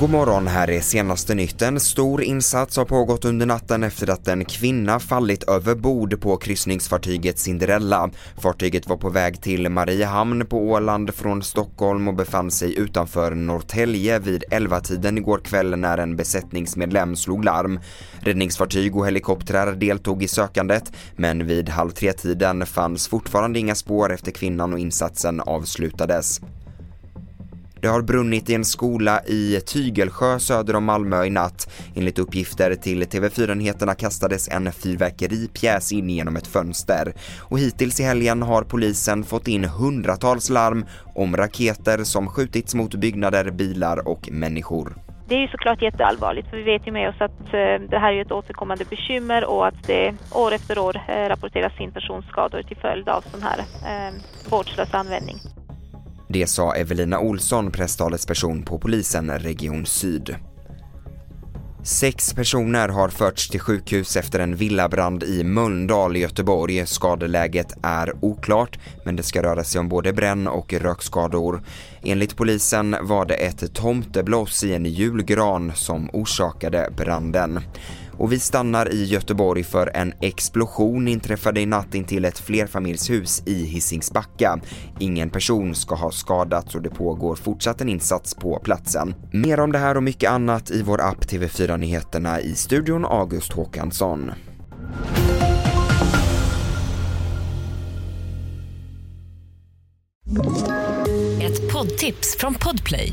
God morgon, här är senaste nytt. En stor insats har pågått under natten efter att en kvinna fallit över bord på kryssningsfartyget Cinderella. Fartyget var på väg till Mariehamn på Åland från Stockholm och befann sig utanför Norrtälje vid 11-tiden igår kväll när en besättningsmedlem slog larm. Räddningsfartyg och helikoptrar deltog i sökandet, men vid halv tre-tiden fanns fortfarande inga spår efter kvinnan och insatsen avslutades. Det har brunnit i en skola i Tygelsjö söder om Malmö i natt. Enligt uppgifter till TV4-nyheterna kastades en fyrverkeripjäs in genom ett fönster. Och hittills i helgen har polisen fått in hundratals larm om raketer som skjutits mot byggnader, bilar och människor. Det är ju såklart jätteallvarligt för vi vet ju med oss att eh, det här är ett återkommande bekymmer och att det år efter år eh, rapporteras in personskador till följd av sån här eh, vårdslös användning. Det sa Evelina Olsson, presstalesperson på polisen Region Syd. Sex personer har förts till sjukhus efter en villabrand i Mölndal i Göteborg. Skadeläget är oklart, men det ska röra sig om både bränn och rökskador. Enligt polisen var det ett tomtebloss i en julgran som orsakade branden. Och vi stannar i Göteborg för en explosion inträffade i natt intill ett flerfamiljshus i Hisingsbacka. Ingen person ska ha skadats och det pågår fortsatt en insats på platsen. Mer om det här och mycket annat i vår app TV4 Nyheterna i studion August Håkansson. Ett poddtips från Podplay.